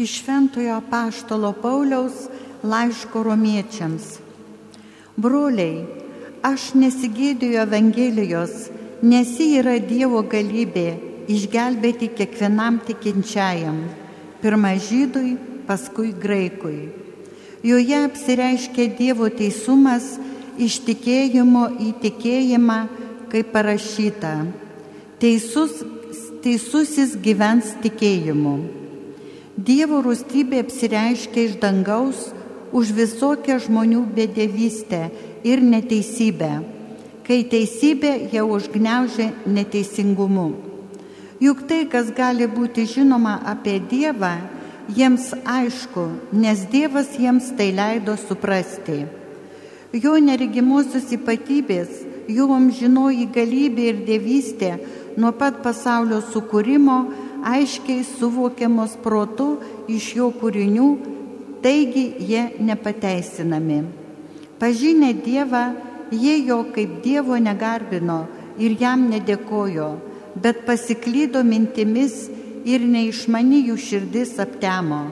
iš Šventojo Paštalo Pauliaus laiško romiečiams. Broliai, aš nesigėdėjau Evangelijos, nes ji yra Dievo galybė išgelbėti kiekvienam tikinčiajam, pirmą žydui, paskui graikui. Joje apsireiškia Dievo teisumas iš tikėjimo į tikėjimą, kaip parašyta. Teisus, teisusis gyvens tikėjimu. Dievo rūstybė apsireiškia iš dangaus už visokią žmonių bedėvystę ir neteisybę, kai teisybė jau užgneužė neteisingumu. Juk tai, kas gali būti žinoma apie Dievą, jiems aišku, nes Dievas jiems tai leido suprasti. Jo neregimosios ypatybės, jų amžinoji galybė ir dievystė nuo pat pasaulio sukūrimo aiškiai suvokiamos protu iš jo kūrinių taigi jie nepateisinami. Pažinę Dievą, jie jo kaip Dievo negarbino ir jam nedėkojo, bet pasiklydo mintimis ir neišmani jų širdis aptemo.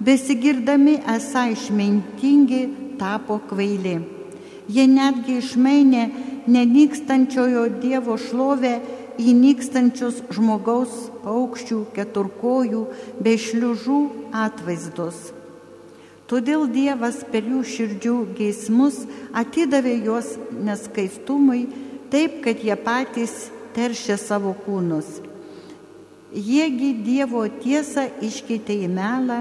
Besigirdami esą išmintingi tapo kvaili. Jie netgi išmainė nenykstančiojo Dievo šlovę į nykstančius žmogaus paukščių, keturkojų bei šliužų atvaizdus. Todėl Dievas per jų širdžių geismus atidavė juos neskaistumui, taip, kad jie patys teršė savo kūnus. Jiegi Dievo tiesą iškeitė į melą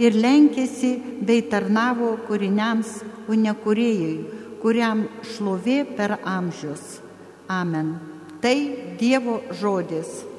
ir lenkėsi bei tarnavo kūriniams, o ne kuriejai, kuriam šlovė per amžius. Amen. Tai Dievo žodis.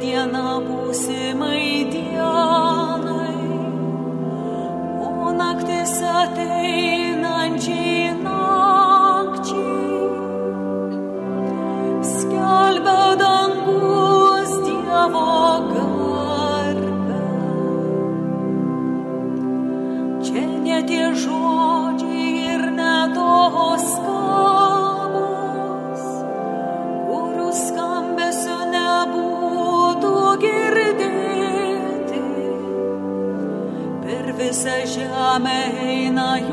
diena būsimai dienai, o naktis ateinančiai. Amen.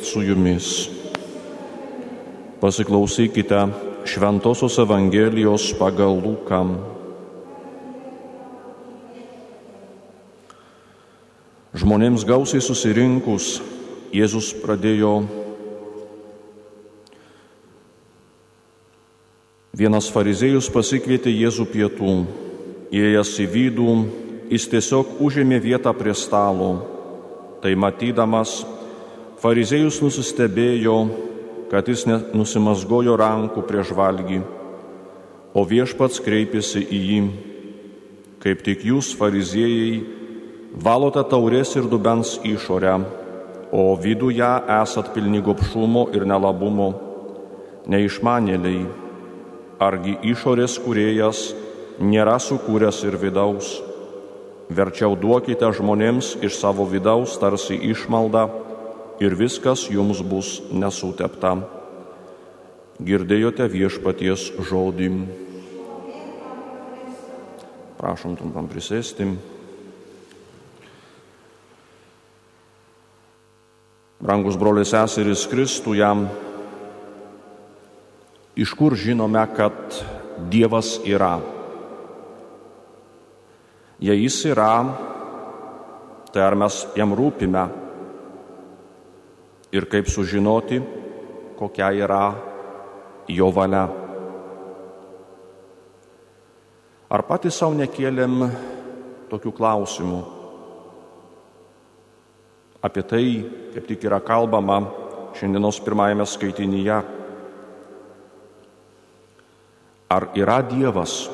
Viešpat su jumis. Pasiklausykite Šventojios Evangelijos pagal Lūkam. Žmonėms gausiai susirinkus, Jėzus pradėjo Vienas fariziejus pasikvietė Jėzų pietų. Įėjęs į vidų, jis tiesiog užėmė vietą prie stalo. Tai matydamas, Fariziejus nusistebėjo, kad jis nusimasgojo rankų prieš valgį, o viešpats kreipėsi į jį, kaip tik jūs, fariziejai, valote taurės ir dubens išorę, o viduje esat pilni gopšumo ir nelabumo, neišmanėliai, argi išorės kuriejas nėra sukūręs ir vidaus. Verčiau duokite žmonėms iš savo vidaus tarsi išmaldą ir viskas jums bus nesutepta. Girdėjote viešpaties žodį. Prašom trumpam prisėsti. Brangus broliai seserys Kristuje, iš kur žinome, kad Dievas yra? Jei jis yra, tai ar mes jam rūpime ir kaip sužinoti, kokia yra jo valia. Ar patys savo nekėlėm tokių klausimų? Apie tai, kaip tik yra kalbama šiandienos pirmajame skaitinyje. Ar yra Dievas?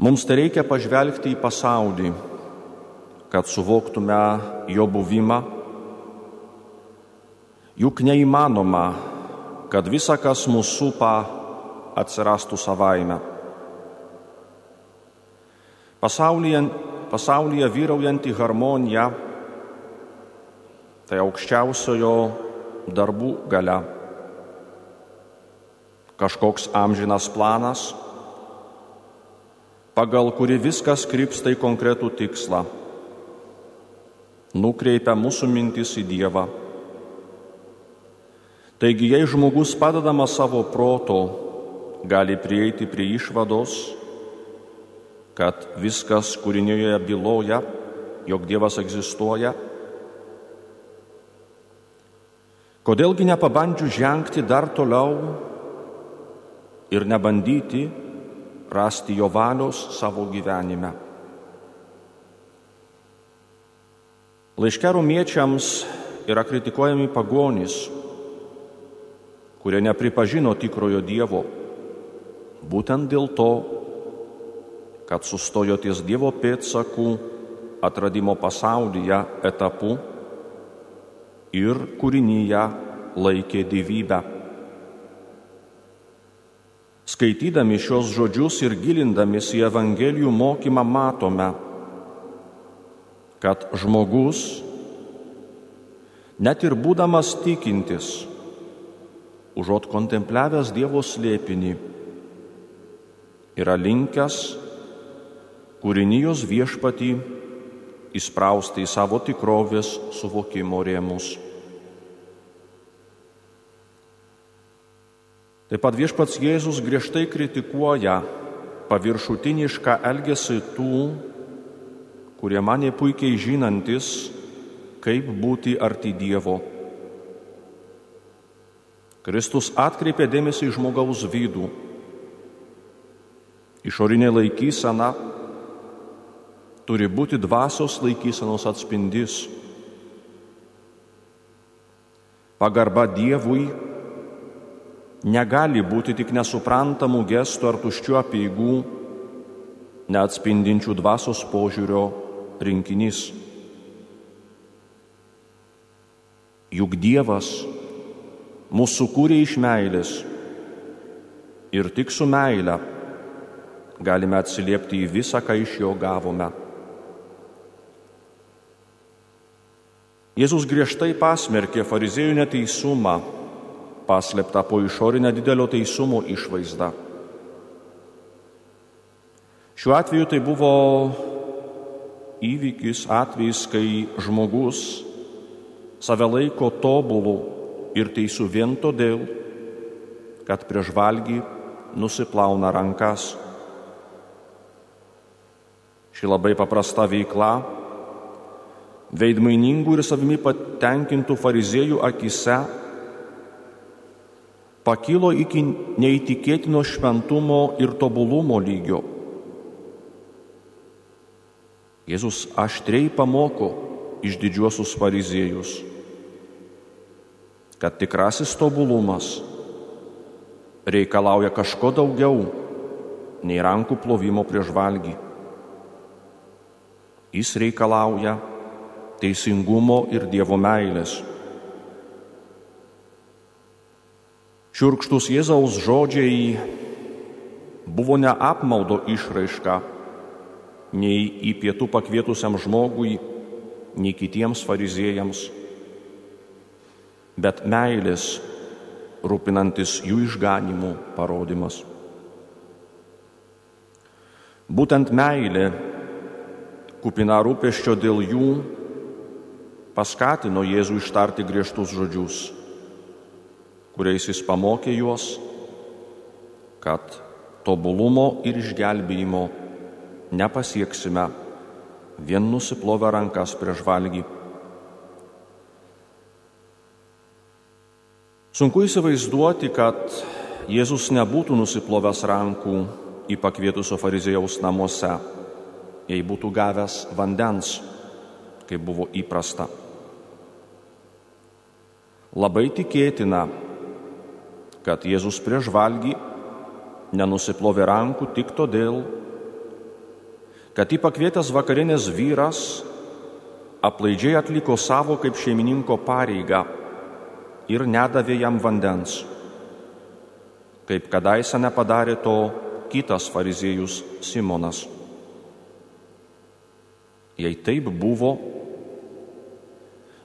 Mums tai reikia pažvelgti į pasaulį, kad suvoktume jo buvimą. Juk neįmanoma, kad visa, kas mūsų supa, atsirastų savaime. Pasaulyje, pasaulyje vyraujanti harmonija tai aukščiausiojo darbų gale. Kažkoks amžinas planas pagal kurį viskas krypsta į konkretų tikslą, nukreipia mūsų mintis į Dievą. Taigi, jei žmogus padedamas savo proto gali prieiti prie išvados, kad viskas kūrinėje byloja, jog Dievas egzistuoja, kodėlgi nepabandžiu žengti dar toliau ir nebandyti rasti jo valios savo gyvenime. Laiške rumiečiams yra kritikuojami pagonys, kurie nepripažino tikrojo Dievo, būtent dėl to, kad sustojo ties Dievo pėdsakų atradimo pasaulyje etapu ir kūrinyje laikė gyvybę. Skaitydami šios žodžius ir gilindamis į Evangelijų mokymą matome, kad žmogus, net ir būdamas tikintis, užuot kontempliavęs Dievo slėpinį, yra linkęs kūrinijos viešpatį įsprausti į savo tikrovės suvokimo rėmus. Taip pat viešpats Jėzus griežtai kritikuoja paviršutinišką elgesį tų, kurie mane puikiai žinantis, kaip būti arti Dievo. Kristus atkreipė dėmesį į žmogaus vidų. Išorinė laikysena turi būti dvasios laikysenos atspindys. Pagarba Dievui negali būti tik nesuprantamų gestų ar tuščių apieigų, neatspindinčių dvasios požiūrio rinkinys. Juk Dievas mūsų kūrė iš meilės ir tik su meile galime atsiliepti į visą, ką iš jo gavome. Jėzus griežtai pasmerkė fariziejų neteisumą paslėptą po išorinę didelio teisumo išvaizdą. Šiuo atveju tai buvo įvykis, atvejis, kai žmogus save laiko tobulų ir teisų vien todėl, kad prieš valgį nusiplauna rankas. Ši labai paprasta veikla veidmainingų ir savimi patenkintų fariziejų akise pakilo iki neįtikėtino šventumo ir tobulumo lygio. Jėzus aštriai pamoko išdidžiuosius fariziejus, kad tikrasis tobulumas reikalauja kažko daugiau nei rankų plovimo prieš valgį. Jis reikalauja teisingumo ir Dievo meilės. Šiurkštus Jėzaus žodžiai buvo ne apmaudo išraiška nei į pietų pakvietusiam žmogui, nei kitiems fariziejams, bet meilės rūpinantis jų išganimų parodimas. Būtent meilė, kupina rūpeščio dėl jų, paskatino Jėzų ištarti griežtus žodžius, kuriais jis pamokė juos, kad tobulumo ir išgelbėjimo nepasieksime vien nusiplovę rankas prieš valgį. Sunku įsivaizduoti, kad Jėzus nebūtų nusiplovęs rankų į pakvietusio farizėjaus namuose, jei būtų gavęs vandens, kaip buvo įprasta. Labai tikėtina, kad Jėzus prieš valgį nenusiplovė rankų tik todėl, kad į pakvietęs vakarinės vyras aplaidžiai atliko savo kaip šeimininko pareigą ir nedavė jam vandens, kaip kadaise nepadarė to kitas fariziejus Simonas. Jei taip buvo,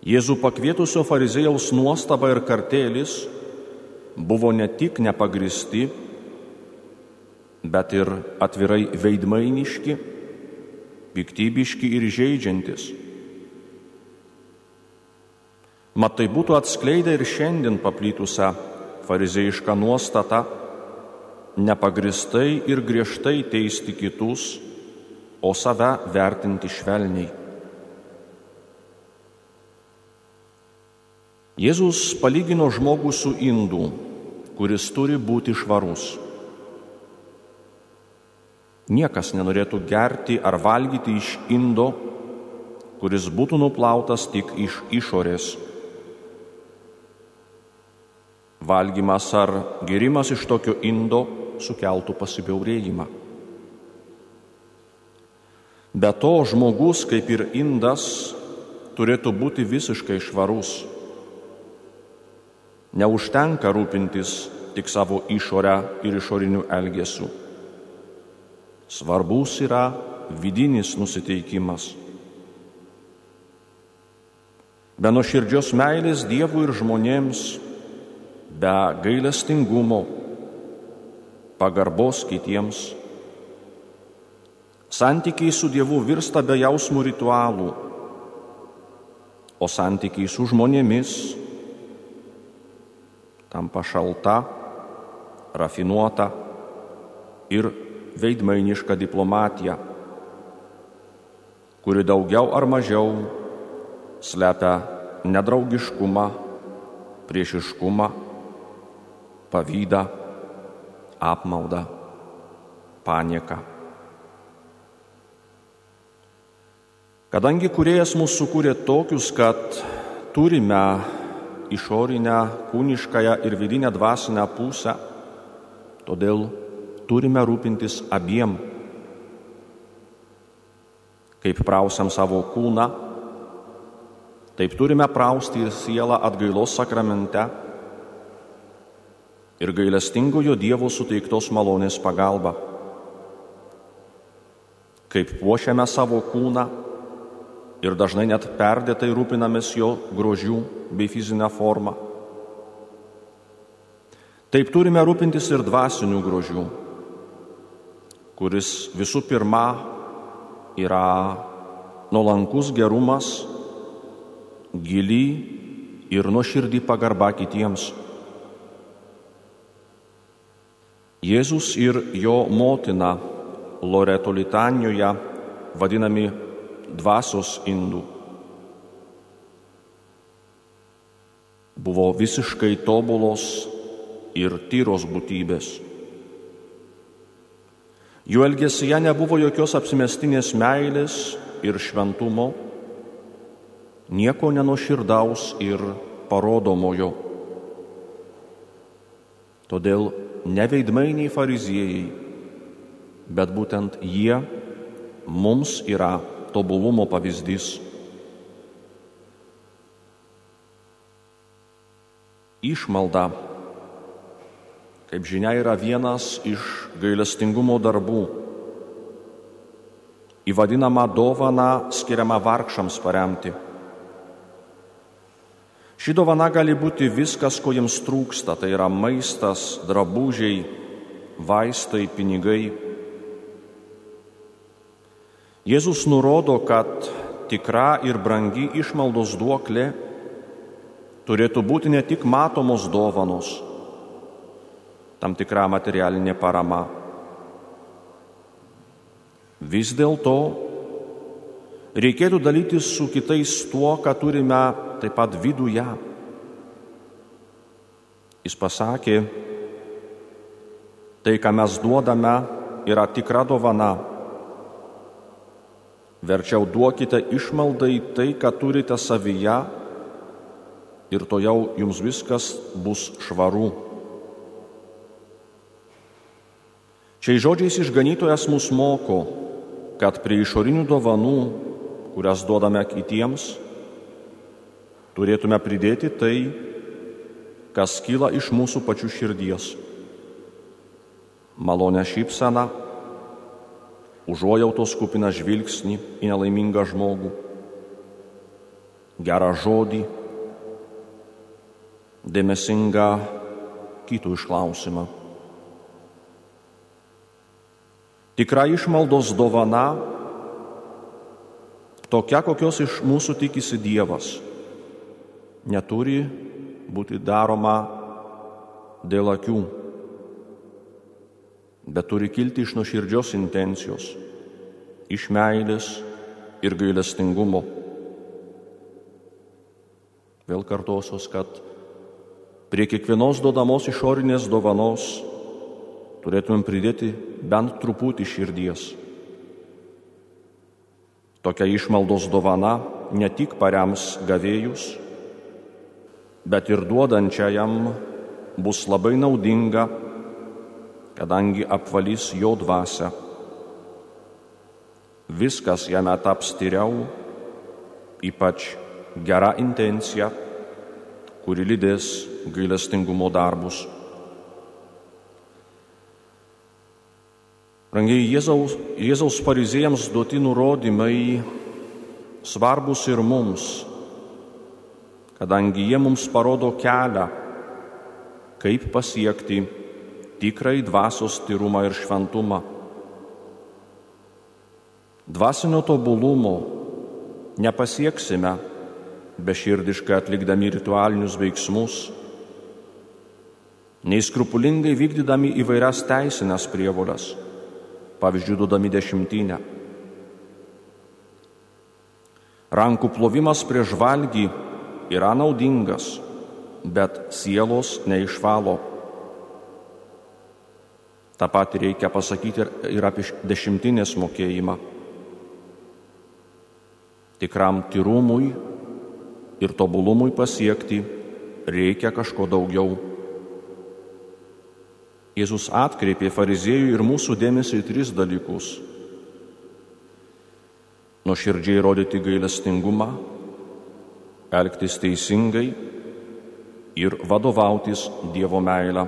Jėzų pakvietusio fariziejaus nuostaba ir kartėlis buvo ne tik nepagristi, bet ir atvirai veidmainiški, piktybiški ir žaidžiantis. Mat tai būtų atskleidę ir šiandien paplytusią farizėjišką nuostatą nepagristai ir griežtai teisti kitus, o save vertinti švelniai. Jėzus palygino žmogų su indu, kuris turi būti švarus. Niekas nenorėtų gerti ar valgyti iš indo, kuris būtų nuplautas tik iš išorės Valgymas ar gerimas iš tokio indo sukeltų pasibiaurėjimą. Be to, žmogus, kaip ir indas, turėtų būti visiškai švarus. Neužtenka rūpintis tik savo išorę ir išorinių elgesių. Svarbus yra vidinis nusiteikimas. Be nuoširdžios meilės Dievui ir žmonėms be gailestingumo, pagarbos kitiems. Santykiai su Dievu virsta be jausmų ritualų, o santykiai su žmonėmis tampa šalta, rafinuota ir veidmainiška diplomatija, kuri daugiau ar mažiau slepia nedraugiškumą, priešiškumą pavydą, apmaudą, panieką. Kadangi kuriejas mūsų sukūrė tokius, kad turime išorinę, kūniškąją ir vidinę dvasinę pusę, todėl turime rūpintis abiem. Kaip prausiam savo kūną, taip turime prausti ir sielą atgailos sakramente ir gailestingojo Dievo suteiktos malonės pagalba. Kaip puošiame savo kūną ir dažnai net perdėtai rūpinamės jo grožių bei fizinę formą. Taip turime rūpintis ir dvasinių grožių, kuris visų pirma yra nuolankus gerumas, gili ir nuoširdį pagarba kitiems. Jėzus ir jo motina Loreto litanijoje vadinami dvasios indų. Buvo visiškai tobulos ir tyros būtybės. Jų elgesyje nebuvo jokios apsimestinės meilės ir šventumo, nieko nenuširdaus ir parodomojo. Todėl ne veidmainiai fariziejai, bet būtent jie mums yra tobulumo pavyzdys. Išmalda, kaip žinia, yra vienas iš gailestingumo darbų. Įvadinama dovana skiriama vargšams paremti. Ši dovana gali būti viskas, ko jiems trūksta, tai yra maistas, drabužiai, vaistai, pinigai. Jėzus nurodo, kad tikra ir brangi išmaldos duoklė turėtų būti ne tik matomos dovanos, tam tikra materialinė parama. Vis dėlto reikėtų dalytis su kitais tuo, ką turime taip pat viduje. Jis pasakė, tai, ką mes duodame, yra tikra dovana. Verčiau duokite išmaldai tai, ką turite savyje ir to jau jums viskas bus švaru. Šiais žodžiais išganytojas mus moko, kad prie išorinių dovanų, kurias duodame kitiems, turėtume pridėti tai, kas kyla iš mūsų pačių širdies. Malonę šypseną, užuojautos kupiną žvilgsnį į nelaimingą žmogų, gerą žodį, dėmesingą kitų išklausimą. Tikra išmaldos dovana tokia, kokios iš mūsų tikisi Dievas, neturi būti daroma dėl akių, bet turi kilti iš nuoširdžios intencijos, iš meilės ir gailestingumo. Vėl kartosios, kad Prie kiekvienos duodamos išorinės dovanos turėtumėm pridėti bent truputį širdies. Tokia išmaldos dovana ne tik parems gavėjus, bet ir duodančiajam bus labai naudinga, kadangi apvalys jo dvasę. Viskas jame taps tyriau, ypač gera intencija kuri lydės gailestingumo darbus. Rangiai Jėzaus, Jėzaus fariziejams duoti nurodymai svarbus ir mums, kadangi jie mums parodo kelią, kaip pasiekti tikrai dvasios tyrumą ir šventumą. Dvasinio tobulumo nepasieksime beširdiškai atlikdami ritualinius veiksmus, nei skrupulingai vykdydami įvairias teisinės prievolės, pavyzdžiui, duodami dešimtinę. Rankų plovimas prieš valgį yra naudingas, bet sielos neišvalo. Ta pati reikia pasakyti ir apie dešimtinės mokėjimą. Tikram tyrumui ir tobulumui pasiekti reikia kažko daugiau. Jėzus atkreipė fariziejų ir mūsų dėmesį į tris dalykus. Nuoširdžiai rodyti gailestingumą, elgtis teisingai ir vadovautis Dievo meilę.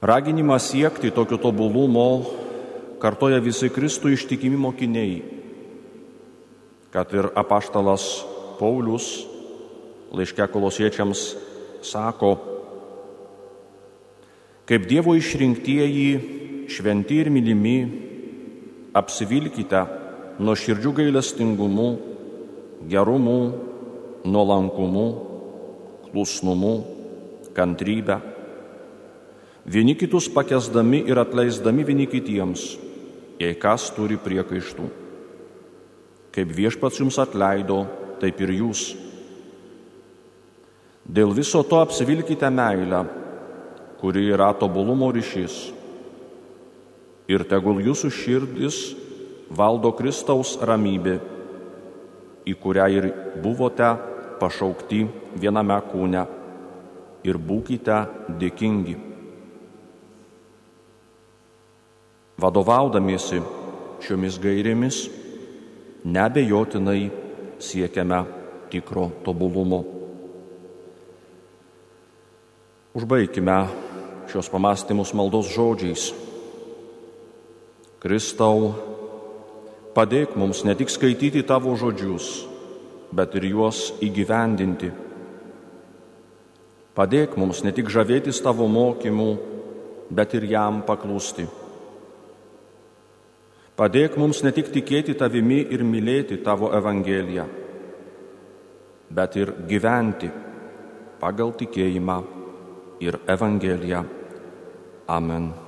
Raginimą siekti tokio tobulumo kartoja visi Kristų ištikimi mokiniai kad ir apaštalas Paulius laiške kolosiečiams sako, kaip Dievo išrinktieji, šventi ir mylimi, apsivilkite nuo širdžių gailestingumu, gerumu, nuolankumu, klusnumu, kantrybę, vieni kitus pakesdami ir atleisdami vieni kitiems, jei kas turi priekaištų. Kaip viešpats jums atleido, taip ir jūs. Dėl viso to apsivilkite meilę, kuri yra tobulumo ryšys. Ir tegul jūsų širdis valdo Kristaus ramybė, į kurią ir buvote pašaukti viename kūne ir būkite dėkingi. Vadovaudamiesi šiomis gairėmis, nebejotinai siekiame tikro tobulumo. Užbaikime šios pamastymus maldos žodžiais. Kristau, padėk mums ne tik skaityti tavo žodžius, bet ir juos įgyvendinti. Padėk mums ne tik žavėtis tavo mokymu, bet ir jam paklūsti. Padėk mums ne tik tikėti tavimi ir mylėti tavo Evangeliją, bet ir gyventi pagal tikėjimą ir Evangeliją. Amen.